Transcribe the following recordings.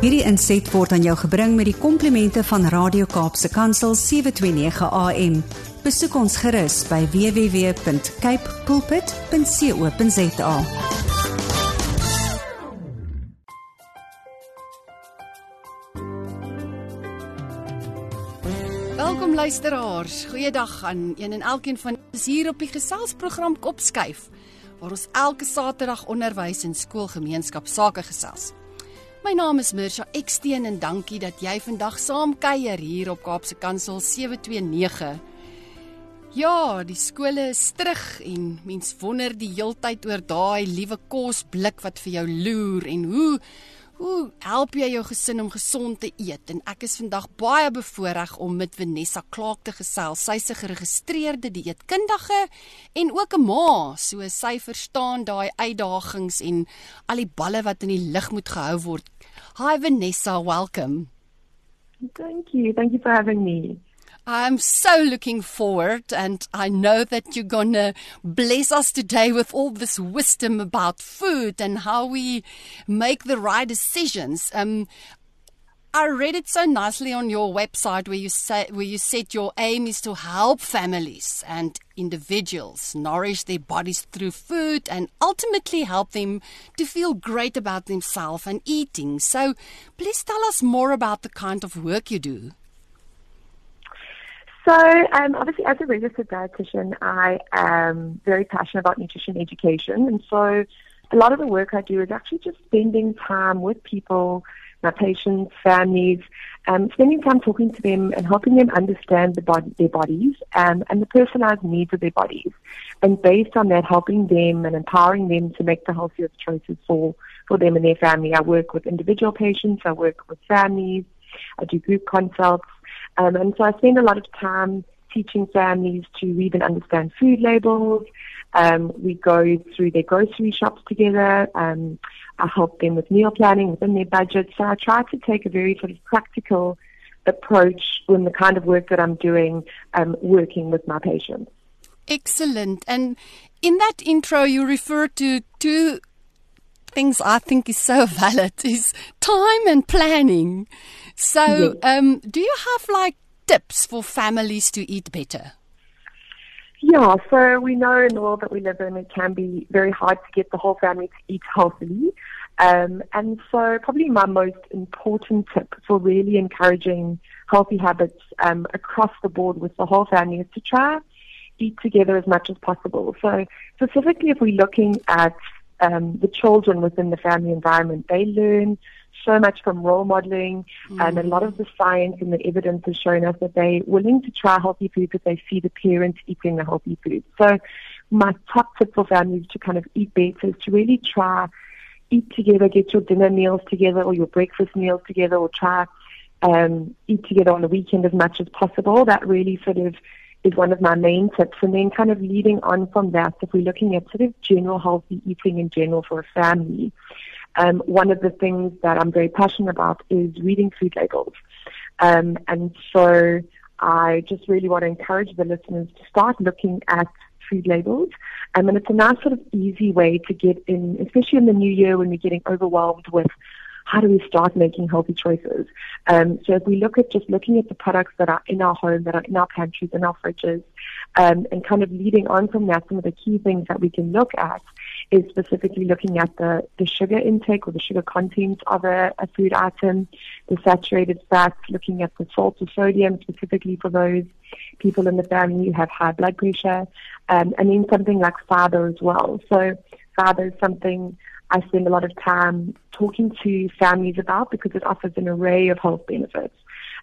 Hierdie inset word aan jou gebring met die komplimente van Radio Kaapse Kansel 729 AM. Besoek ons gerus by www.cape pulpit.co.za. Welkom luisteraars. Goeiedag aan een en elkeen van ons hier op die geselsprogram Kopskuif waar ons elke Saterdag onderwys en skoolgemeenskap sake gesels. My naam is Mirsha Eksteen en dankie dat jy vandag saam kuier hier op Kaapse Kansel 729. Ja, die skole is terug en mens wonder die heeltyd oor daai liewe kosblik wat vir jou loer en hoe Hoe help jy jou gesin om gesond te eet? En ek is vandag baie bevoorreg om met Vanessa Clark te gesels. Sy's 'n geregistreerde dieetkundige en ook 'n ma, so sy verstaan daai uitdagings en al die balle wat in die lug moet gehou word. Hi Vanessa, welcome. Thank you. Thank you for having me. I'm so looking forward, and I know that you're going to bless us today with all this wisdom about food and how we make the right decisions. Um, I read it so nicely on your website where you say where you said your aim is to help families and individuals nourish their bodies through food and ultimately help them to feel great about themselves and eating. So please tell us more about the kind of work you do. So, um, obviously, as a registered dietitian, I am very passionate about nutrition education. And so, a lot of the work I do is actually just spending time with people, my patients, families, um, spending time talking to them and helping them understand the their bodies um, and the personalized needs of their bodies. And based on that, helping them and empowering them to make the healthiest choices for, for them and their family. I work with individual patients, I work with families, I do group consults. Um, and so I spend a lot of time teaching families to read and understand food labels. Um, we go through their grocery shops together. Um, I help them with meal planning within their budget. So I try to take a very sort of practical approach in the kind of work that I'm doing, um, working with my patients. Excellent. And in that intro, you refer to two things I think is so valid is time and planning. So, um, do you have like tips for families to eat better? Yeah, so we know in the world that we live in, it can be very hard to get the whole family to eat healthily. Um, and so, probably my most important tip for really encouraging healthy habits um, across the board with the whole family is to try eat together as much as possible. So, specifically, if we're looking at um, the children within the family environment. They learn so much from role modeling, mm. and a lot of the science and the evidence has shown us that they're willing to try healthy food if they see the parents eating the healthy food. So, my top tip for families to kind of eat better is to really try eat together, get your dinner meals together or your breakfast meals together, or try um, eat together on the weekend as much as possible. That really sort of is one of my main tips. And then kind of leading on from that, if we're looking at sort of general healthy eating in general for a family, um, one of the things that I'm very passionate about is reading food labels. Um, and so I just really want to encourage the listeners to start looking at food labels. Um, and it's a nice sort of easy way to get in, especially in the new year when we're getting overwhelmed with how do we start making healthy choices? Um, so if we look at just looking at the products that are in our home, that are in our pantries, in our fridges, um, and kind of leading on from that, some of the key things that we can look at is specifically looking at the, the sugar intake or the sugar content of a, a food item, the saturated fats, looking at the salt or sodium specifically for those people in the family who have high blood pressure, um, and then something like fiber as well. So fiber is something I spend a lot of time talking to families about because it offers an array of health benefits.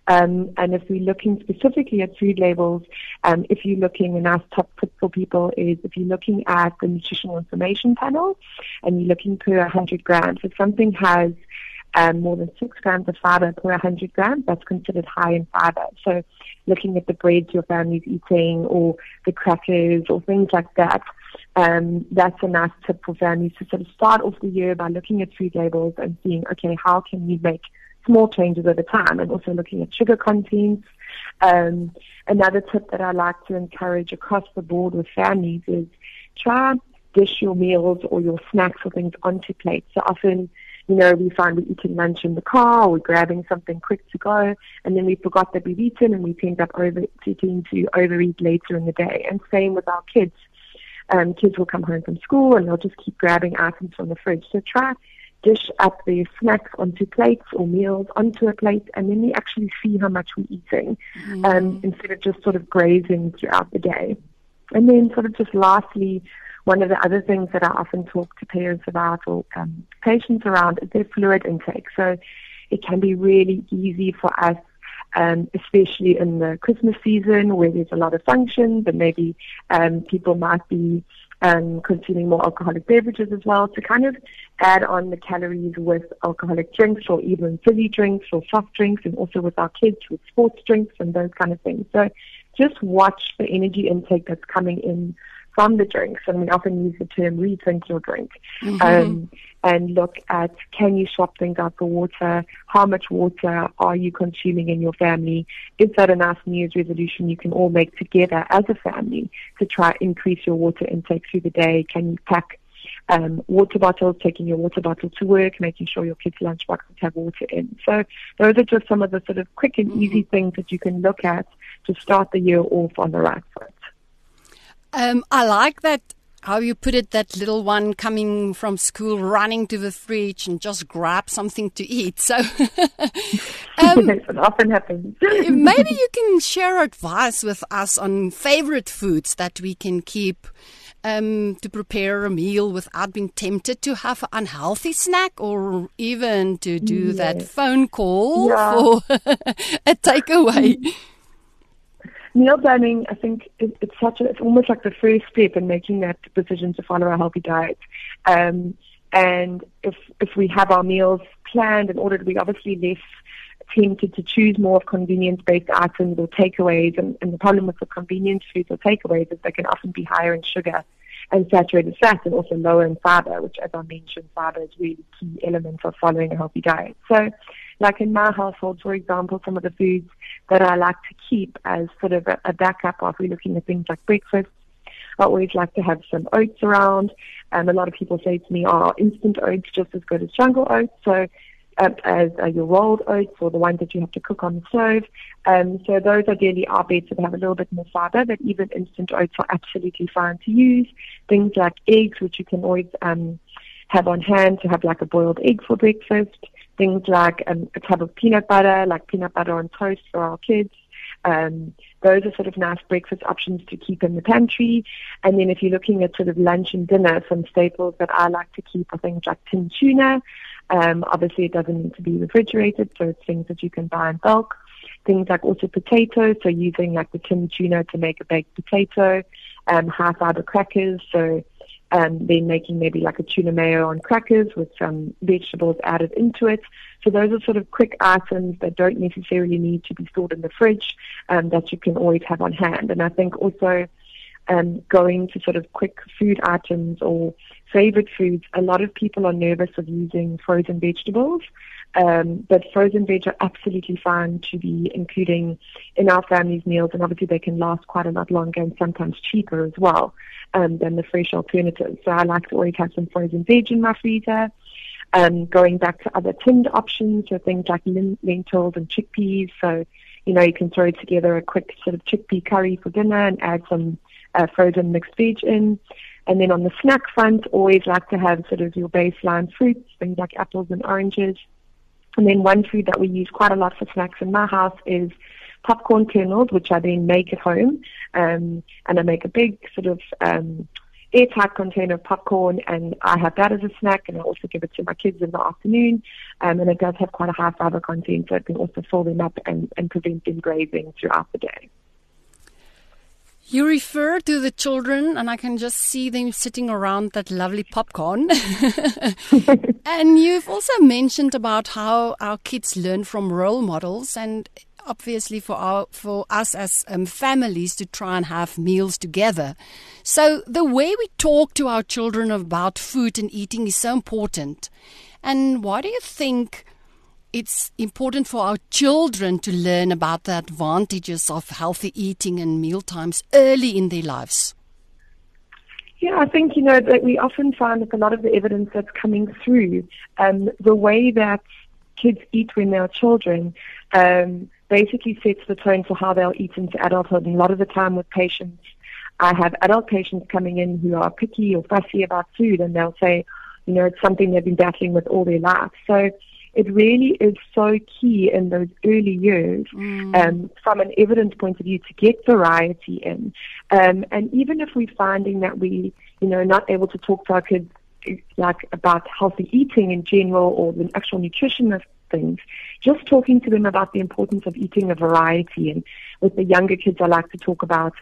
Um, and if we're looking specifically at food labels, um, if you're looking, a nice top tip for people is if you're looking at the nutritional information panel and you're looking per 100 grams, if something has um, more than six grams of fiber per 100 grams, that's considered high in fiber. So looking at the breads your family's eating or the crackers or things like that, um, that's a nice tip for families to sort of start off the year by looking at food labels and seeing, okay, how can we make small changes over time and also looking at sugar contents. Um, another tip that I like to encourage across the board with families is try dish your meals or your snacks or things onto plates. So often you know, we find we're eating lunch in the car or we're grabbing something quick to go, and then we forgot that we've eaten and we end up over eating to overeat later in the day. And same with our kids. Um, kids will come home from school and they'll just keep grabbing items from the fridge. So try dish up their snacks onto plates or meals onto a plate, and then we actually see how much we're eating mm. um, instead of just sort of grazing throughout the day. And then, sort of, just lastly, one of the other things that I often talk to parents about or um, patients around is their fluid intake. So it can be really easy for us um, especially in the Christmas season where there's a lot of functions and maybe um, people might be um, consuming more alcoholic beverages as well to kind of add on the calories with alcoholic drinks or even fizzy drinks or soft drinks and also with our kids with sports drinks and those kind of things. So just watch the energy intake that's coming in from the drinks, and we often use the term rethink your drink, mm-hmm. um, and look at can you swap things out for water? How much water are you consuming in your family? Is that a nice New Year's resolution you can all make together as a family to try increase your water intake through the day? Can you pack um, water bottles, taking your water bottle to work, making sure your kids' lunch boxes have water in. So those are just some of the sort of quick and easy mm-hmm. things that you can look at to start the year off on the right foot. Um, I like that how you put it that little one coming from school running to the fridge and just grab something to eat so um, it often happens maybe you can share advice with us on favorite foods that we can keep um, to prepare a meal without being tempted to have an unhealthy snack or even to do yes. that phone call yeah. for a takeaway meal planning, I think it, it's such a, it's almost like the first step in making that decision to follow a healthy diet. Um, and if if we have our meals planned and ordered, we obviously less tempted to choose more of convenience-based items or takeaways. And, and the problem with the convenience foods or takeaways is they can often be higher in sugar and saturated fat and also lower in fiber, which, as I mentioned, fiber is really key element of following a healthy diet. So like in my household, for example, some of the foods that I like to keep as sort of a, a backup if we're looking at things like breakfast. I always like to have some oats around. And a lot of people say to me, "Are oh, instant oats just as good as jungle oats?" So uh, as uh, your rolled oats or the ones that you have to cook on the stove. Um, so those ideally are better to have a little bit more fiber, but even instant oats are absolutely fine to use. Things like eggs, which you can always um, have on hand to have like a boiled egg for breakfast things like um, a tub of peanut butter, like peanut butter on toast for our kids. Um, those are sort of nice breakfast options to keep in the pantry. And then if you're looking at sort of lunch and dinner, some staples that I like to keep are things like tin tuna. Um, obviously, it doesn't need to be refrigerated, so it's things that you can buy in bulk. Things like also potatoes, so using like the tin tuna to make a baked potato, um, high fiber crackers, so um, then making maybe like a tuna mayo on crackers with some vegetables added into it. So those are sort of quick items that don't necessarily need to be stored in the fridge um, that you can always have on hand. And I think also um, going to sort of quick food items or favorite foods, a lot of people are nervous of using frozen vegetables. Um, but frozen veg are absolutely fine to be including in our family's meals, and obviously they can last quite a lot longer and sometimes cheaper as well um, than the fresh alternatives. So I like to always have some frozen veg in my freezer. Um, going back to other tinned options, so things like lentils and chickpeas. So, you know, you can throw together a quick sort of chickpea curry for dinner and add some uh, frozen mixed veg in. And then on the snack front, always like to have sort of your baseline fruits, things like apples and oranges. And then one food that we use quite a lot for snacks in my house is popcorn kernels, which I then make at home. Um, and I make a big sort of um, airtight container of popcorn, and I have that as a snack, and I also give it to my kids in the afternoon. Um, and it does have quite a high fiber content, so it can also fill them up and, and prevent them grazing throughout the day. You refer to the children, and I can just see them sitting around that lovely popcorn. and you've also mentioned about how our kids learn from role models, and obviously for our for us as um, families to try and have meals together. So the way we talk to our children about food and eating is so important. And why do you think it's important for our children to learn about the advantages of healthy eating and meal times early in their lives? Yeah, I think, you know, that we often find that a lot of the evidence that's coming through, um, the way that kids eat when they're children, um, basically sets the tone for how they'll eat into adulthood. And a lot of the time with patients, I have adult patients coming in who are picky or fussy about food and they'll say, you know, it's something they've been battling with all their life. So it really is so key in those early years mm. um, from an evidence point of view to get variety in. Um, and even if we're finding that we, you know, not able to talk to our kids like about healthy eating in general or the actual nutrition of things, just talking to them about the importance of eating a variety. And with the younger kids, I like to talk about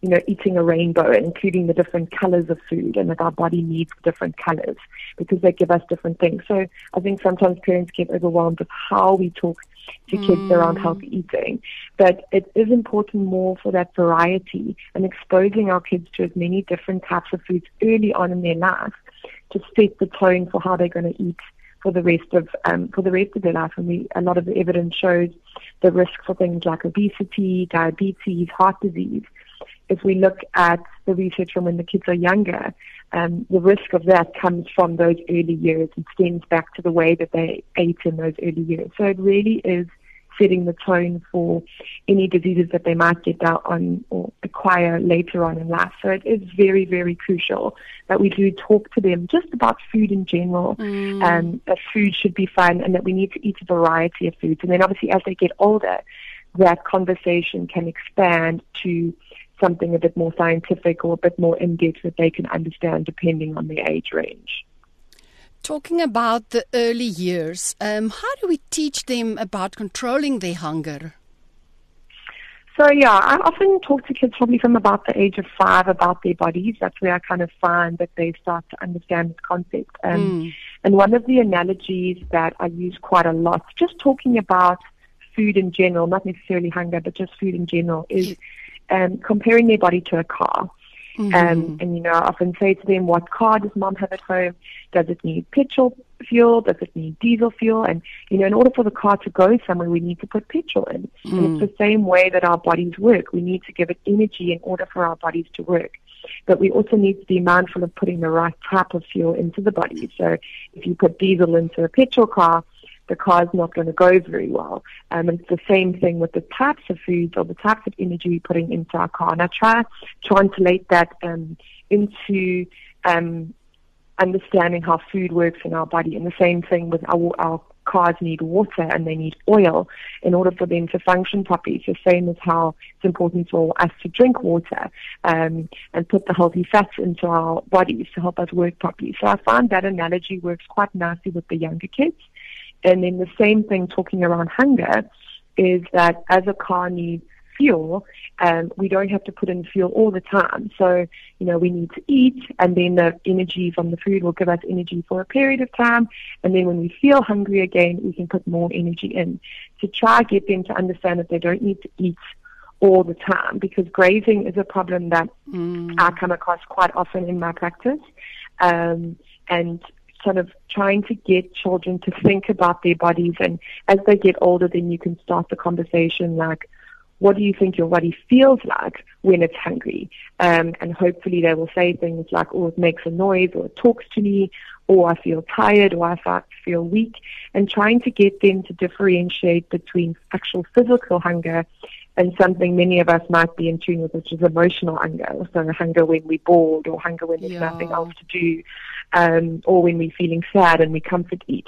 you know, eating a rainbow including the different colors of food and that our body needs different colors because they give us different things. So I think sometimes parents get overwhelmed with how we talk to mm. kids around healthy eating. But it is important more for that variety and exposing our kids to as many different types of foods early on in their life to set the tone for how they're going to eat for the rest of um, for the rest of their life. And we, a lot of the evidence shows the risk for things like obesity, diabetes, heart disease if we look at the research from when the kids are younger, um, the risk of that comes from those early years and stems back to the way that they ate in those early years. So it really is setting the tone for any diseases that they might get out on or acquire later on in life. So it is very, very crucial that we do talk to them just about food in general, mm. um, that food should be fun and that we need to eat a variety of foods. And then obviously as they get older, that conversation can expand to something a bit more scientific or a bit more in depth that they can understand depending on their age range. Talking about the early years, um, how do we teach them about controlling their hunger? So yeah, I often talk to kids probably from about the age of five about their bodies. That's where I kind of find that they start to understand this concept. Um, mm. And one of the analogies that I use quite a lot, just talking about food in general, not necessarily hunger, but just food in general, is um, comparing their body to a car. Mm-hmm. Um, and, you know, I often say to them, what car does mom have at home? Does it need petrol fuel? Does it need diesel fuel? And, you know, in order for the car to go somewhere, we need to put petrol in. Mm. And it's the same way that our bodies work. We need to give it energy in order for our bodies to work. But we also need to be mindful of putting the right type of fuel into the body. So if you put diesel into a petrol car, the car is not going to go very well. Um, and it's the same thing with the types of foods or the types of energy we're putting into our car. And I try to translate that um, into um, understanding how food works in our body. And the same thing with our, our cars need water and they need oil in order for them to function properly. It's the same as how it's important for us to drink water um, and put the healthy fats into our bodies to help us work properly. So I find that analogy works quite nicely with the younger kids. And then the same thing talking around hunger is that as a car needs fuel, um, we don't have to put in fuel all the time. So, you know, we need to eat and then the energy from the food will give us energy for a period of time. And then when we feel hungry again, we can put more energy in to try get them to understand that they don't need to eat all the time because grazing is a problem that mm. I come across quite often in my practice. Um, and sort of trying to get children to think about their bodies. And as they get older, then you can start the conversation like, what do you think your body feels like when it's hungry? Um, and hopefully they will say things like, oh, it makes a noise or it talks to me or I feel tired or I feel weak and trying to get them to differentiate between actual physical hunger and something many of us might be in tune with, which is emotional hunger. So hunger when we're bored or hunger when there's yeah. nothing else to do, um, or when we're feeling sad and we comfort eat.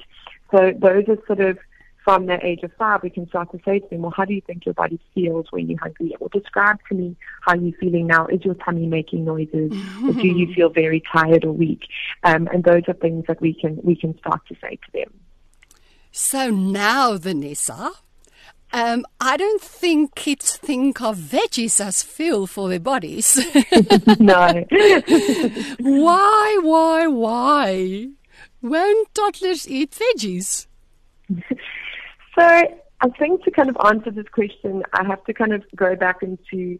So those are sort of from the age of five, we can start to say to them, well, how do you think your body feels when you're hungry? Or describe to me how you're feeling now. Is your tummy making noises? or do you feel very tired or weak? Um, and those are things that we can, we can start to say to them. So now, Vanessa, um, I don't think kids think of veggies as fuel for their bodies. no. why, why, why? Won't toddlers eat veggies? So I think to kind of answer this question, I have to kind of go back into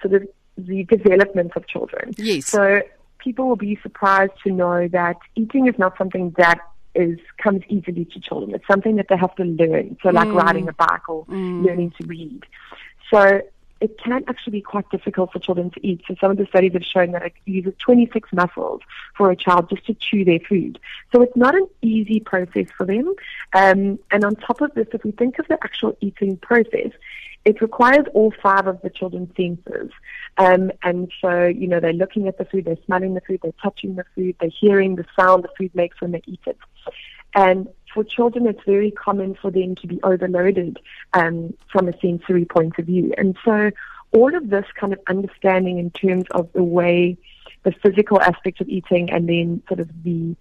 sort of the development of children. Yes. So people will be surprised to know that eating is not something that is comes easily to children. It's something that they have to learn. So like mm. riding a bike or mm. learning to read. So it can actually be quite difficult for children to eat. So some of the studies have shown that it uses 26 muscles for a child just to chew their food. So it's not an easy process for them. Um, and on top of this, if we think of the actual eating process, it requires all five of the children's senses. Um, and so, you know, they're looking at the food, they're smelling the food, they're touching the food, they're hearing the sound the food makes when they eat it. And for children, it's very common for them to be overloaded um, from a sensory point of view. And so, all of this kind of understanding in terms of the way the physical aspect of eating and then sort of the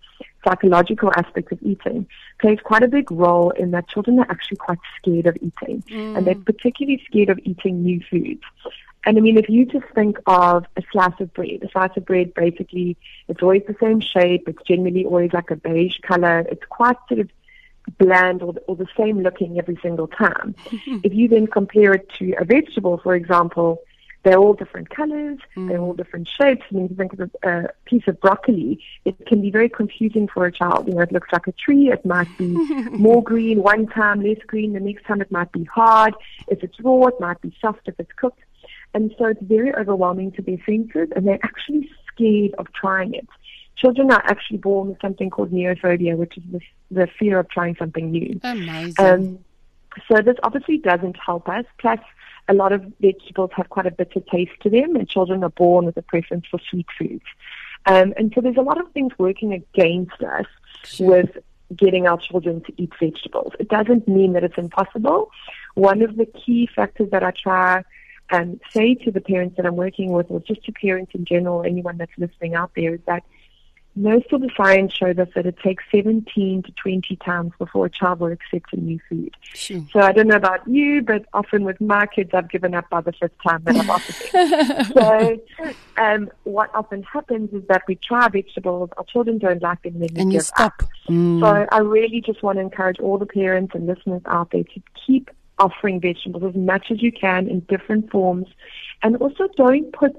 psychological aspect of eating plays quite a big role in that children are actually quite scared of eating mm. and they're particularly scared of eating new foods. And I mean, if you just think of a slice of bread, a slice of bread basically, it's always the same shape. It's generally always like a beige color. It's quite sort of bland or, or the same looking every single time. if you then compare it to a vegetable, for example, they're all different colors, mm. they're all different shapes. I mean, if you think of a, a piece of broccoli, it can be very confusing for a child. You know, it looks like a tree. It might be more green one time, less green. The next time it might be hard. If it's raw, it might be soft if it's cooked. And so it's very overwhelming to their senses, and they're actually scared of trying it. Children are actually born with something called neophobia, which is the, the fear of trying something new. Amazing. Um, so this obviously doesn't help us. Plus, a lot of vegetables have quite a bitter taste to them, and children are born with a preference for sweet foods. Um, and so there's a lot of things working against us sure. with getting our children to eat vegetables. It doesn't mean that it's impossible. One of the key factors that I try and say to the parents that I'm working with, or just to parents in general, anyone that's listening out there, is that most of the science shows us that it takes 17 to 20 times before a child will accept a new food. Sure. So I don't know about you, but often with my kids, I've given up by the fifth time that I've offered them. so um, what often happens is that we try vegetables, our children don't like them, then and you stop. Mm. So I really just want to encourage all the parents and listeners out there to keep offering vegetables as much as you can in different forms, and also don't put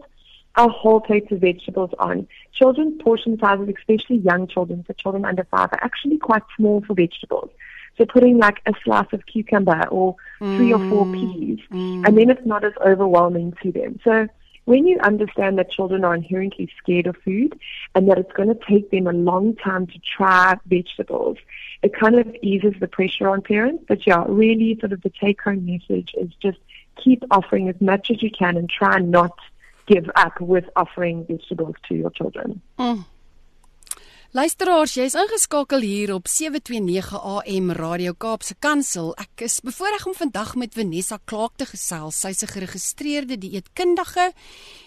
a whole plate of vegetables on. Children's portion sizes, especially young children, so children under five, are actually quite small for vegetables. So putting like a slice of cucumber or three mm, or four mm, peas, mm. and then it's not as overwhelming to them. So when you understand that children are inherently scared of food and that it's going to take them a long time to try vegetables, it kind of eases the pressure on parents. But yeah, really sort of the take home message is just keep offering as much as you can and try not give up with offering vegetables to your children. Mm. Luisteraars, jy's ingeskakel hier op 729 AM Radio Kaapse Kansel. Ek is bevoorreg om vandag met Vanessa Klaak te gesels. Sy's 'n geregistreerde dieetkundige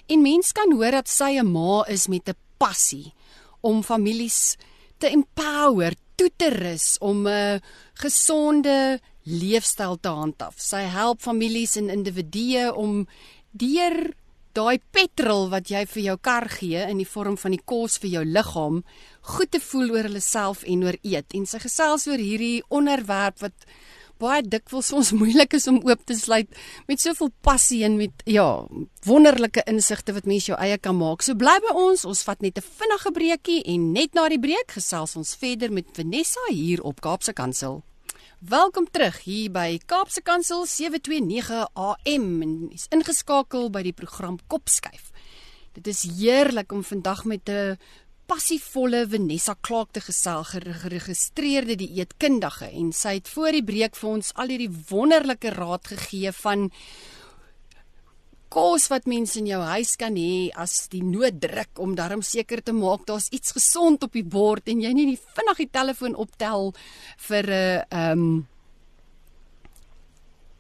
en mens kan hoor dat sy 'n ma is met 'n passie om families te empower, toe te rus om 'n gesonde leefstyl te handhaaf. Sy help families en individue om deur daai petrol wat jy vir jou kar gee in die vorm van die kos vir jou liggaam goed te voel oor hulle self en oor eet en sy gesels oor hierdie onderwerp wat baie dikwels ons moeilik is om oop te sluit met soveel passie en met ja wonderlike insigte wat mens jou eie kan maak. So bly by ons, ons vat net 'n vinnige breekie en net na die breek gesels ons verder met Vanessa hier op Kaapse Kansel. Welkom terug hier by Kaapse Kansel 729 AM en is ingeskakel by die program Kopskuif. Dit is heerlik om vandag met 'n passievolle Vanessa Clark te gesel, geregistreerde dieetkundige en sy het voor die breek vir ons al hierdie wonderlike raad gegee van kos wat mense in jou huis kan hê as die nood druk om darm seker te maak daar's iets gesond op die bord en jy nie die vinnig die telefoon optel vir 'n uh, ehm um,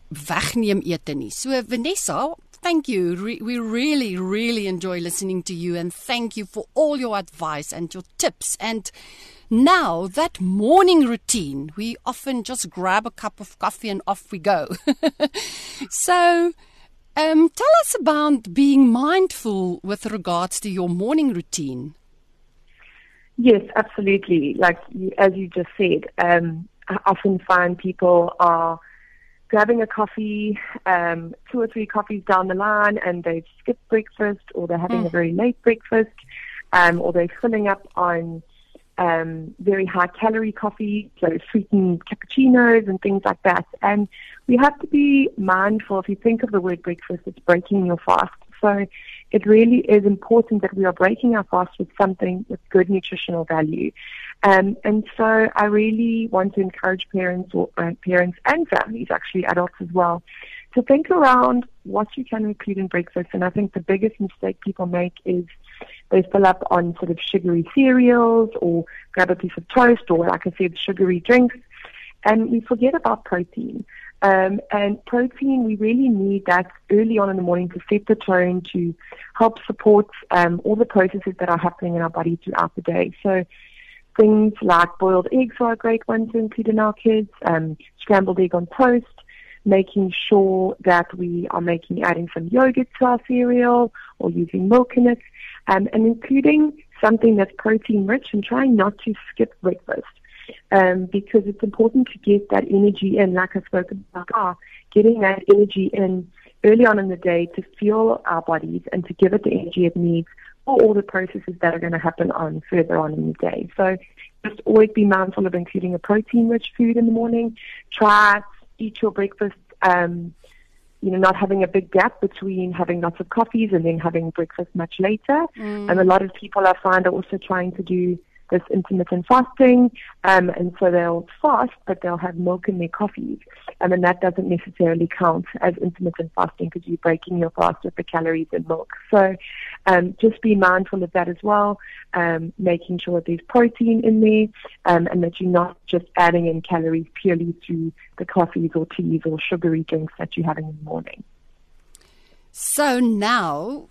wegneem ete nie. So Vanessa, thank you. Re we really really enjoy listening to you and thank you for all your advice and your tips and Now, that morning routine, we often just grab a cup of coffee and off we go. so, Um, tell us about being mindful with regards to your morning routine. Yes, absolutely. Like as you just said, um, I often find people are grabbing a coffee, um, two or three coffees down the line, and they've skipped breakfast, or they're having mm. a very late breakfast, um, or they're filling up on um, very high calorie coffee, so sweetened cappuccinos and things like that. And we have to be mindful. If you think of the word breakfast, it's breaking your fast. So it really is important that we are breaking our fast with something with good nutritional value. Um, and so I really want to encourage parents or uh, parents and families, actually adults as well, to think around what you can include in breakfast. And I think the biggest mistake people make is they fill up on sort of sugary cereals or grab a piece of toast or, like I said, sugary drinks. And we forget about protein. Um, and protein, we really need that early on in the morning to set the tone to help support um, all the processes that are happening in our body throughout the day. So things like boiled eggs are a great one to include in our kids, um, scrambled egg on toast, making sure that we are making adding some yogurt to our cereal or using milk in it, um, and including something that's protein rich and trying not to skip breakfast. Um, because it's important to get that energy in, like I spoke about, ah, getting that energy in early on in the day to fuel our bodies and to give it the energy it needs for all the processes that are going to happen on further on in the day. So just always be mindful of including a protein-rich food in the morning. Try eat your breakfast, um, you know, not having a big gap between having lots of coffees and then having breakfast much later. Mm. And a lot of people I find are also trying to do this intermittent fasting, um, and so they'll fast, but they'll have milk in their coffees, um, and that doesn't necessarily count as intermittent fasting because you're breaking your fast with the calories in milk. So um, just be mindful of that as well, um, making sure that there's protein in there, um, and that you're not just adding in calories purely through the coffees or teas or sugary drinks that you're having in the morning. So now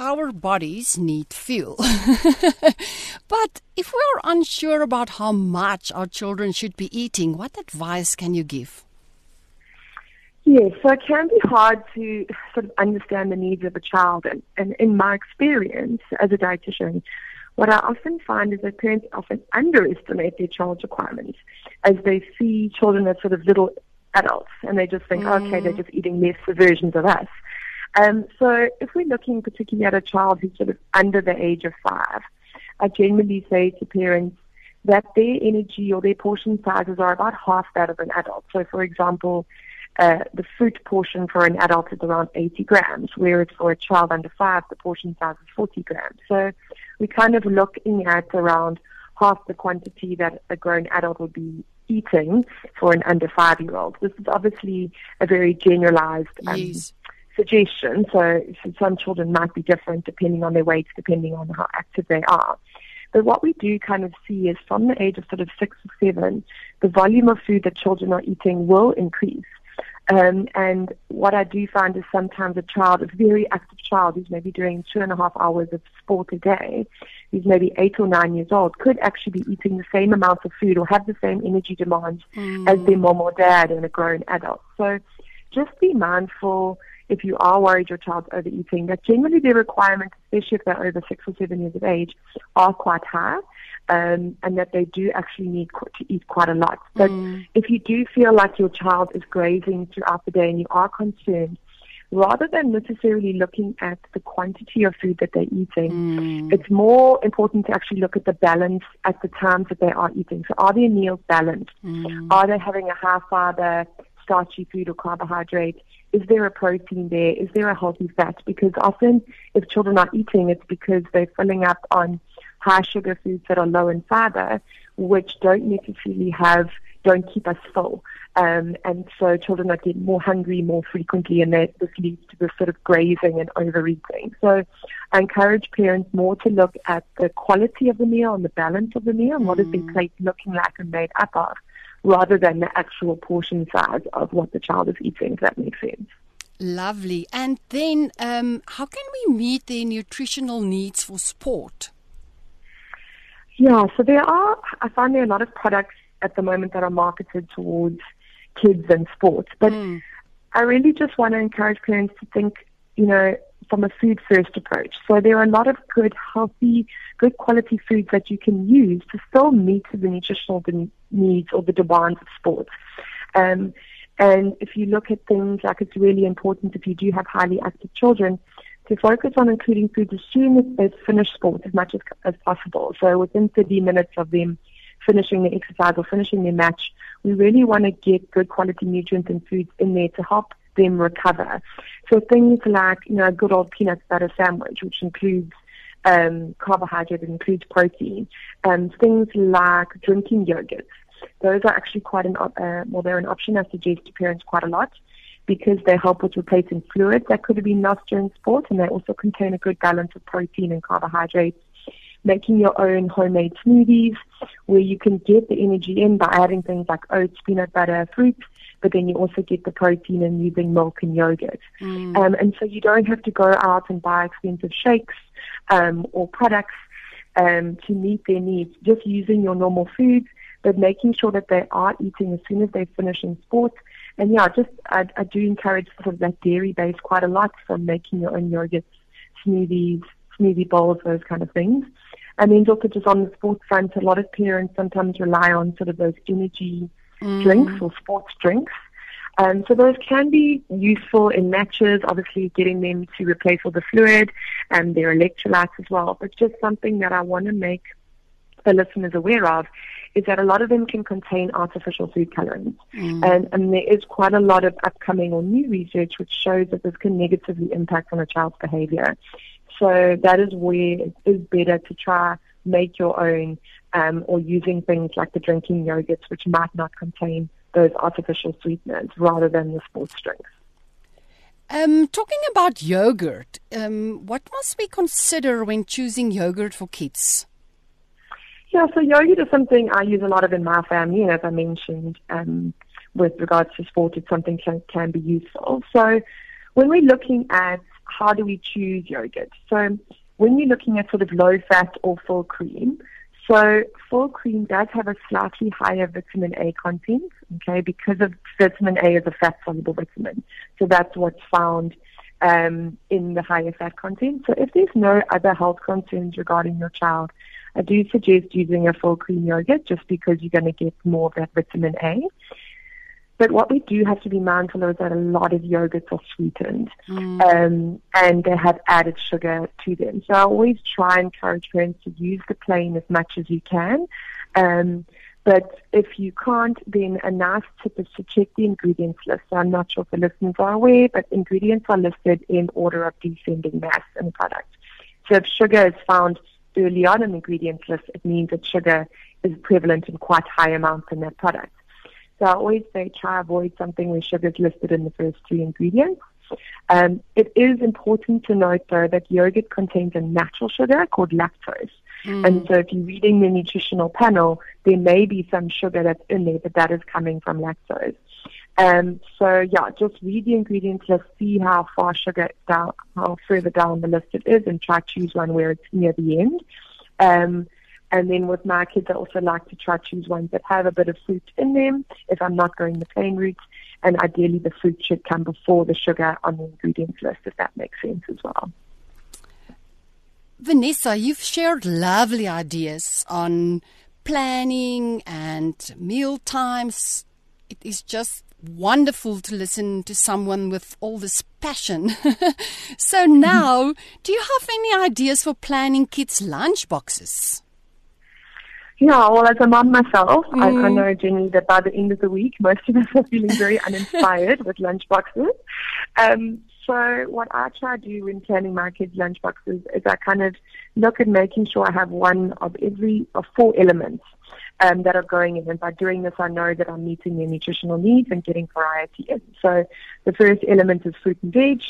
our bodies need fuel. but if we're unsure about how much our children should be eating, what advice can you give? Yes, so it can be hard to sort of understand the needs of a child. And, and in my experience as a dietitian, what I often find is that parents often underestimate their child's requirements as they see children as sort of little adults and they just think, mm. okay, they're just eating less versions of us. Um, so if we're looking particularly at a child who's sort of under the age of five, I generally say to parents that their energy or their portion sizes are about half that of an adult. So for example, uh, the fruit portion for an adult is around 80 grams, whereas for a child under five, the portion size is 40 grams. So we're kind of looking at around half the quantity that a grown adult would be eating for an under five year old. This is obviously a very generalized um, yes suggestion. So some children might be different depending on their weight, depending on how active they are. But what we do kind of see is from the age of sort of six or seven, the volume of food that children are eating will increase. Um, and what I do find is sometimes a child, a very active child who's maybe doing two and a half hours of sport a day, who's maybe eight or nine years old, could actually be eating the same amount of food or have the same energy demands mm. as their mom or dad and a grown adult. So just be mindful if you are worried your child's overeating, that generally the requirements, especially if they're over six or seven years of age, are quite high. Um, and that they do actually need to eat quite a lot. But mm. if you do feel like your child is grazing throughout the day and you are concerned, rather than necessarily looking at the quantity of food that they're eating, mm. it's more important to actually look at the balance at the times that they are eating. So are their meals balanced? Mm. Are they having a high fiber, starchy food or carbohydrate? Is there a protein there? Is there a healthy fat? Because often if children are eating, it's because they're filling up on high sugar foods that are low in fiber, which don't necessarily have, don't keep us full. Um, and so children are getting more hungry more frequently, and that this leads to this sort of grazing and overeating. So I encourage parents more to look at the quality of the meal and the balance of the meal and mm. what is the mm. plate looking like and made up of rather than the actual portion size of what the child is eating, if that makes sense. Lovely. And then, um, how can we meet their nutritional needs for sport? Yeah, so there are, I find there are a lot of products at the moment that are marketed towards kids and sports. But mm. I really just want to encourage parents to think, you know, from a food first approach. So there are a lot of good, healthy, good quality foods that you can use to still meet the nutritional needs or the demands of sports. Um, and if you look at things like it's really important if you do have highly active children to focus on including foods as soon as they've finished sport as much as, as possible. So within 30 minutes of them finishing the exercise or finishing their match, we really want to get good quality nutrients and foods in there to help them recover. So things like, you know, a good old peanut butter sandwich, which includes um, carbohydrate, includes protein, and things like drinking yogurts. Those are actually quite an, uh, well, they're an option I suggest to parents quite a lot because they help with replacing fluids that could have been lost during sport and they also contain a good balance of protein and carbohydrates. Making your own homemade smoothies where you can get the energy in by adding things like oats, peanut butter, fruit, but then you also get the protein in using milk and yogurt. Mm. Um, and so you don't have to go out and buy expensive shakes um, or products um, to meet their needs. Just using your normal foods, but making sure that they are eating as soon as they finish in sport. And yeah, just I, I do encourage sort of that dairy base quite a lot from making your own yogurts, smoothies, smoothie bowls, those kind of things. And then also just on the sports front, a lot of parents sometimes rely on sort of those energy mm. drinks or sports drinks. Um, so those can be useful in matches, obviously getting them to replace all the fluid and their electrolytes as well. But just something that I want to make the listeners aware of is that a lot of them can contain artificial food colorants. Mm. And, and there is quite a lot of upcoming or new research which shows that this can negatively impact on a child's behavior. So that is where it is better to try make your own um, or using things like the drinking yogurts, which might not contain those artificial sweeteners rather than the sports drinks. Um, talking about yogurt, um, what must we consider when choosing yogurt for kids? Yeah, so yogurt is something I use a lot of in my family, and as I mentioned, um, with regards to sport, it's something can can be useful. So when we're looking at how do we choose yogurt, so when you're looking at sort of low fat or full cream, so full cream does have a slightly higher vitamin A content, okay, because of vitamin A is a fat soluble vitamin. So that's what's found um, in the higher fat content. So if there's no other health concerns regarding your child, I do suggest using a full cream yogurt just because you're going to get more of that vitamin A. But what we do have to be mindful of is that a lot of yogurts are sweetened mm. um, and they have added sugar to them. So I always try and encourage parents to use the plain as much as you can. Um, but if you can't, then a nice tip is to check the ingredients list. So I'm not sure if the listeners are aware, but ingredients are listed in order of descending mass in product. So if sugar is found early on in the ingredients list, it means that sugar is prevalent in quite high amounts in that product. So I always say try avoid something where sugar is listed in the first three ingredients. Um, it is important to note though that yogurt contains a natural sugar called lactose. Mm. And so if you're reading the nutritional panel, there may be some sugar that's in there, but that is coming from lactose. Um, so yeah, just read the ingredients list, see how far sugar down, how further down the list it is, and try to choose one where it's near the end. Um, and then with my kids, I also like to try to choose ones that have a bit of fruit in them if I'm not going the plain route. And ideally, the fruit should come before the sugar on the ingredients list, if that makes sense as well. Vanessa, you've shared lovely ideas on planning and meal times. It is just wonderful to listen to someone with all this passion. so mm-hmm. now, do you have any ideas for planning kids' lunch boxes? Yeah, well, as a mom myself, mm. I, I know, Jenny, that by the end of the week, most of us are feeling very uninspired with lunch boxes. Um, so what I try to do when planning my kids' lunch boxes is I kind of look at making sure I have one of every of four elements um, that are going in. And by doing this, I know that I'm meeting their nutritional needs and getting variety in. So the first element is fruit and veg,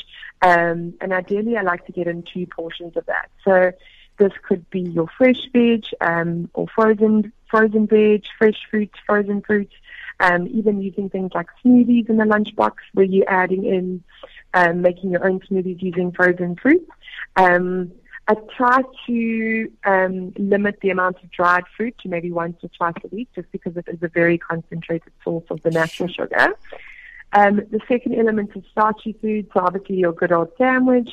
um, and ideally I like to get in two portions of that. So this could be your fresh veg um, or frozen frozen veg, fresh fruits, frozen fruits, um, even using things like smoothies in the lunchbox where you're adding in um, making your own smoothies using frozen fruits. Um, I try to um, limit the amount of dried fruit to maybe once or twice a week just because it is a very concentrated source of the natural sugar. Um, the second element is starchy food, so obviously your good old sandwich,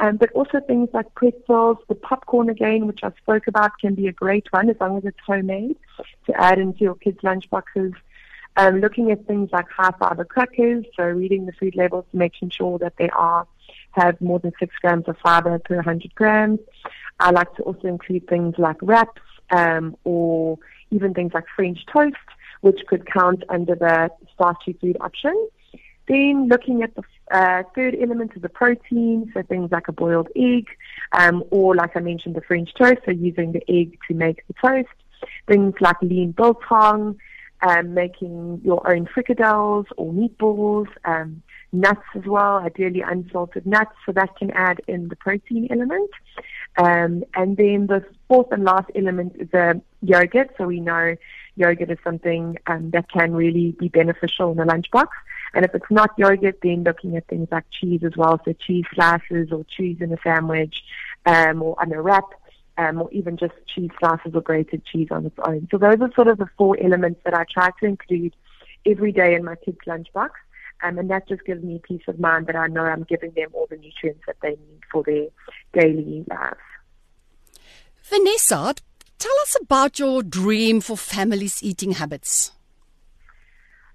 um, but also things like pretzels, the popcorn again, which I spoke about, can be a great one as long as it's homemade to add into your kids' lunch boxes. Um, looking at things like high fiber crackers, so reading the food labels, to making sure that they are have more than six grams of fiber per 100 grams. I like to also include things like wraps um, or even things like French toast, which could count under the starchy food option. Then looking at the uh, third element is the protein, so things like a boiled egg, um, or like I mentioned, the French toast, so using the egg to make the toast. Things like lean biltong, um, making your own fricadelles or meatballs, um, nuts as well, ideally unsalted nuts, so that can add in the protein element. Um, and then the fourth and last element is the yogurt. So we know yogurt is something um, that can really be beneficial in a lunchbox. And if it's not yogurt, then looking at things like cheese as well, so cheese slices or cheese in a sandwich um, or on a wrap. Um, or even just cheese slices or grated cheese on its own. So those are sort of the four elements that I try to include every day in my kids' lunchbox. Um, and that just gives me peace of mind that I know I'm giving them all the nutrients that they need for their daily lives. Vanessa, tell us about your dream for families' eating habits.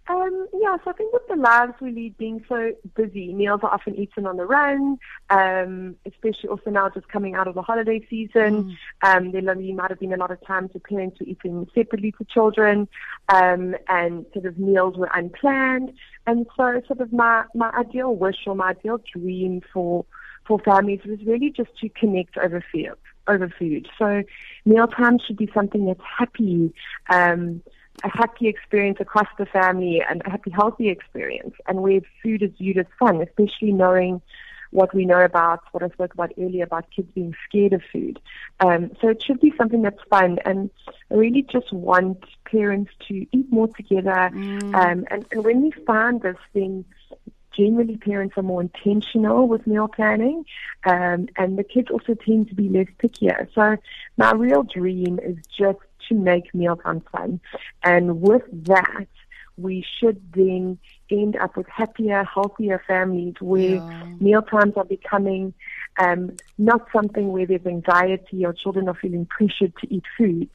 Um, yeah, so I think with the lives we lead being so busy, meals are often eaten on the run, um, especially also now just coming out of the holiday season. Mm. Um, there might have been a lot of times where parents were eating separately to children, um, and sort of meals were unplanned. And so sort of my, my ideal wish or my ideal dream for, for families was really just to connect over food, over food. So mealtime should be something that's happy, um, a happy experience across the family and a happy, healthy experience, and where food is viewed as fun, especially knowing what we know about what I spoke about earlier about kids being scared of food. Um, so it should be something that's fun, and I really just want parents to eat more together. Mm. Um, and, and when we find this thing, generally parents are more intentional with meal planning, um, and the kids also tend to be less pickier. So my real dream is just to make mealtime fun. And with that, we should then end up with happier, healthier families where yeah. meal times are becoming um, not something where there's anxiety or children are feeling pressured to eat foods.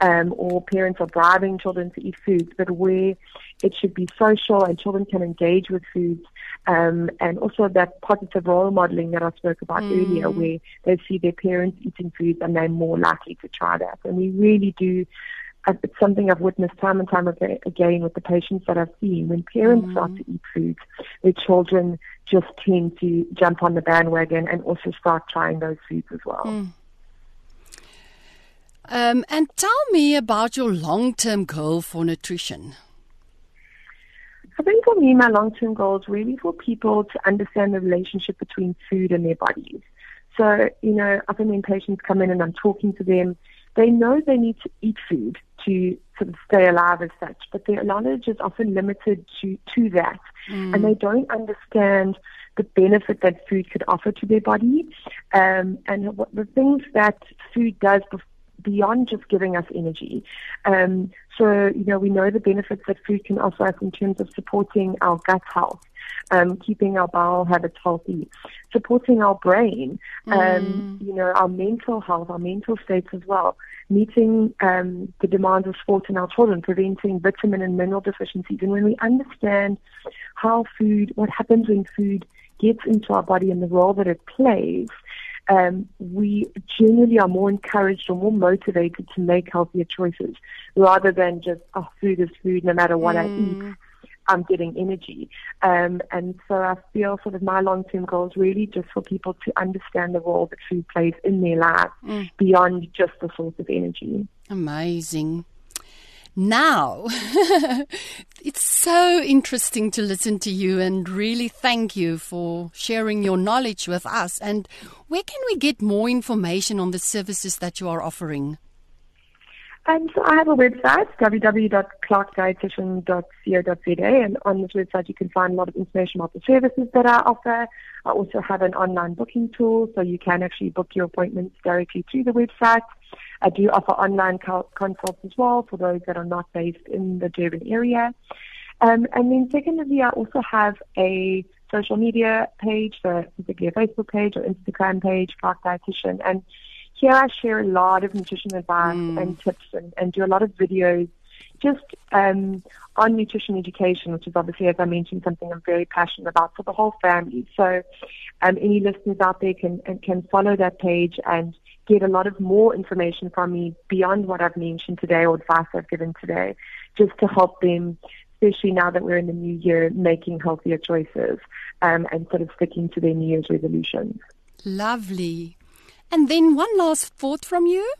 Um, or parents are bribing children to eat foods, but where it should be social and children can engage with foods um, and also that positive role modeling that I spoke about mm. earlier, where they see their parents eating foods and they're more likely to try that. And we really do. Uh, it's something I've witnessed time and time again with the patients that I've seen. When parents mm. start to eat foods, their children just tend to jump on the bandwagon and also start trying those foods as well. Mm. Um, and tell me about your long term goal for nutrition. I think for me, my long term goal is really for people to understand the relationship between food and their bodies. So, you know, often when patients come in and I'm talking to them, they know they need to eat food to sort of stay alive as such, but their knowledge is often limited to, to that. Mm. And they don't understand the benefit that food could offer to their body um, and what the things that food does beyond just giving us energy. Um, so, you know, we know the benefits that food can offer us in terms of supporting our gut health, um, keeping our bowel habits healthy, supporting our brain, um, mm. you know, our mental health, our mental states as well, meeting um, the demands of sport in our children, preventing vitamin and mineral deficiencies. And when we understand how food, what happens when food gets into our body and the role that it plays, um, we generally are more encouraged or more motivated to make healthier choices rather than just, oh, food is food, no matter what mm. I eat. Mm. I'm getting energy. Um, and so I feel sort of my long term goal is really just for people to understand the role that food plays in their lives mm. beyond just the source of energy. Amazing. Now, it's so interesting to listen to you and really thank you for sharing your knowledge with us. And where can we get more information on the services that you are offering? And so I have a website, www.clarkdietitian.co.za, and on this website you can find a lot of information about the services that I offer. I also have an online booking tool, so you can actually book your appointments directly through the website. I do offer online consults as well for those that are not based in the Durban area. Um, and then secondly, I also have a social media page, so particularly a Facebook page or Instagram page, Clark Dietitian, and here I share a lot of nutrition advice mm. and tips and, and do a lot of videos just um, on nutrition education, which is obviously, as I mentioned, something I'm very passionate about for the whole family. So, um, any listeners out there can can follow that page and get a lot of more information from me beyond what I've mentioned today or advice I've given today, just to help them, especially now that we're in the new year, making healthier choices um, and sort of sticking to their New Year's resolutions. Lovely. And then one last thought from you.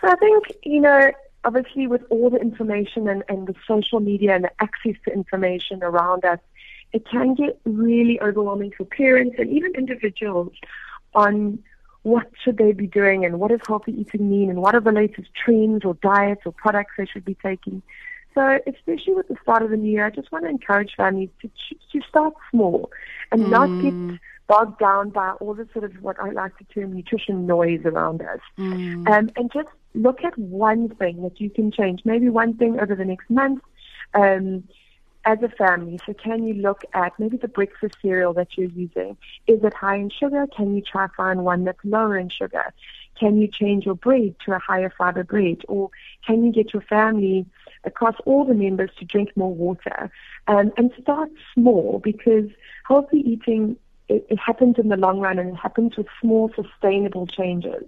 So I think, you know, obviously with all the information and, and the social media and the access to information around us, it can get really overwhelming for parents and even individuals on what should they be doing and what does healthy eating mean and what are the latest trends or diets or products they should be taking. So, especially with the start of the new year, I just want to encourage families to, to start small and mm. not get bogged down by all the sort of what I like to term nutrition noise around us. Mm. Um, and just look at one thing that you can change, maybe one thing over the next month. Um, as a family, so can you look at maybe the breakfast cereal that you're using? Is it high in sugar? Can you try to find one that's lower in sugar? Can you change your bread to a higher fiber bread? Or can you get your family across all the members to drink more water? Um, and start small because healthy eating it, it happens in the long run and it happens with small sustainable changes,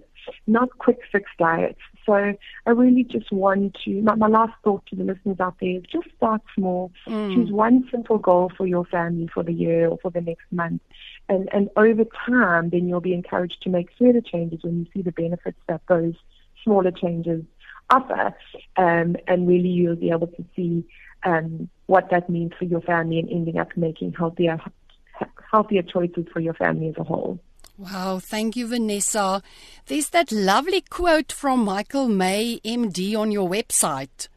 not quick fix diets. So I really just want to, my, my last thought to the listeners out there is just start small. Mm. Choose one simple goal for your family for the year or for the next month. And, and over time, then you'll be encouraged to make further changes when you see the benefits that those smaller changes offer. Um, and really you'll be able to see um, what that means for your family and ending up making healthier healthier choices for your family as a whole. Wow, thank you, Vanessa. There's that lovely quote from Michelle May, MD, on your website.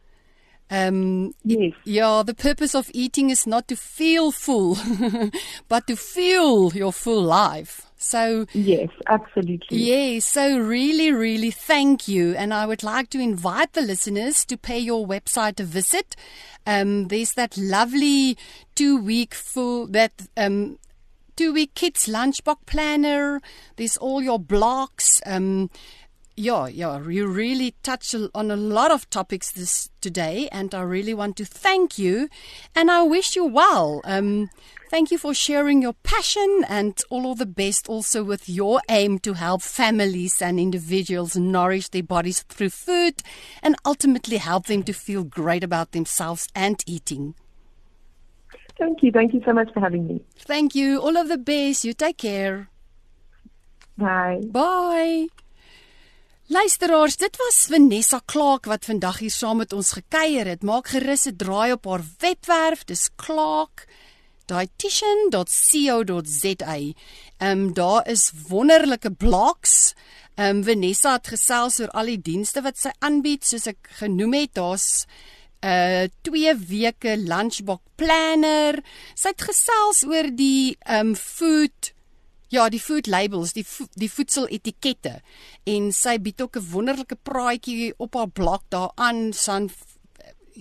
Um, yes. Yeah, the purpose of eating is not to feel full, but to fuel your full life. So yes, absolutely. Yes, so really, really thank you, and I would like to invite the listeners to pay your website a visit. Um, there's that lovely two-week full that um, two week kids lunchbox planner. There's all your blocks. Um, yeah, yeah, you really touch on a lot of topics this today, and I really want to thank you, and I wish you well. Um, thank you for sharing your passion, and all of the best also with your aim to help families and individuals nourish their bodies through food, and ultimately help them to feel great about themselves and eating. Thank you. Thank you so much for having me. Thank you. All of the best. You take care. Bye. Bye. Luisteraars, dit was Vanessa Clark wat vandag hier saam met ons gekuier het. Maak gerus 'n draai op haar webwerf. Dis Clark dietitian.co.za. Ehm um, daar is wonderlike blogs. Ehm um, Vanessa het gesels oor al die dienste wat sy aanbied, soos ek genoem het. Daar's 'n uh, 2 weke lunchbox planner. Sy het gesels oor die um food ja, die food labels, die vo die voedseletikette en sy bied ook 'n wonderlike praatjie op haar blog daaraan. San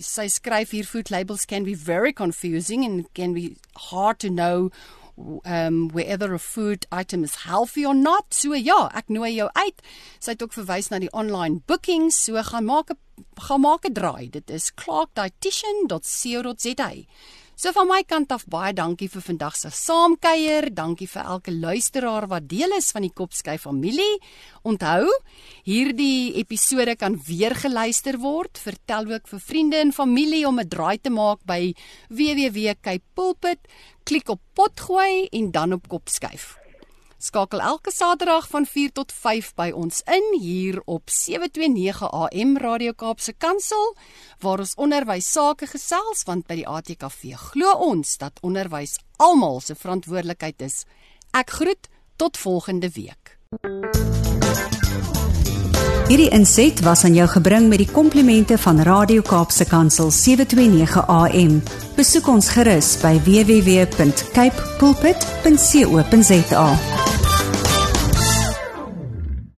sy skryf hier food labels can be very confusing and can be hard to know um whether a food item is healthy or not. So ja, ek nooi jou uit. Sy het ook verwys na die online bookings. So gaan maak 'n gaan maak 'n draai. Dit is clarkdietitian.co.za. So van my kant af baie dankie vir vandag se saamkuier. Dankie vir elke luisteraar wat deel is van die Kopsky familie. Onthou, hierdie episode kan weer geluister word. Vertel ook vir vriende en familie om 'n draai te maak by www.kpulpit. Klik op potgooi en dan op Kopskyf. Skakel elke Saterdag van 4 tot 5 by ons in hier op 729 AM Radio Kaapse Kansel waar ons onderwys sake gesels want by die ATKV glo ons dat onderwys almal se verantwoordelikheid is. Ek groet tot volgende week. Hierdie inset was aan jou gebring met die komplimente van Radio Kaapse Kansel 729 AM. Besoek ons gerus by www.cape pulpit.co.za.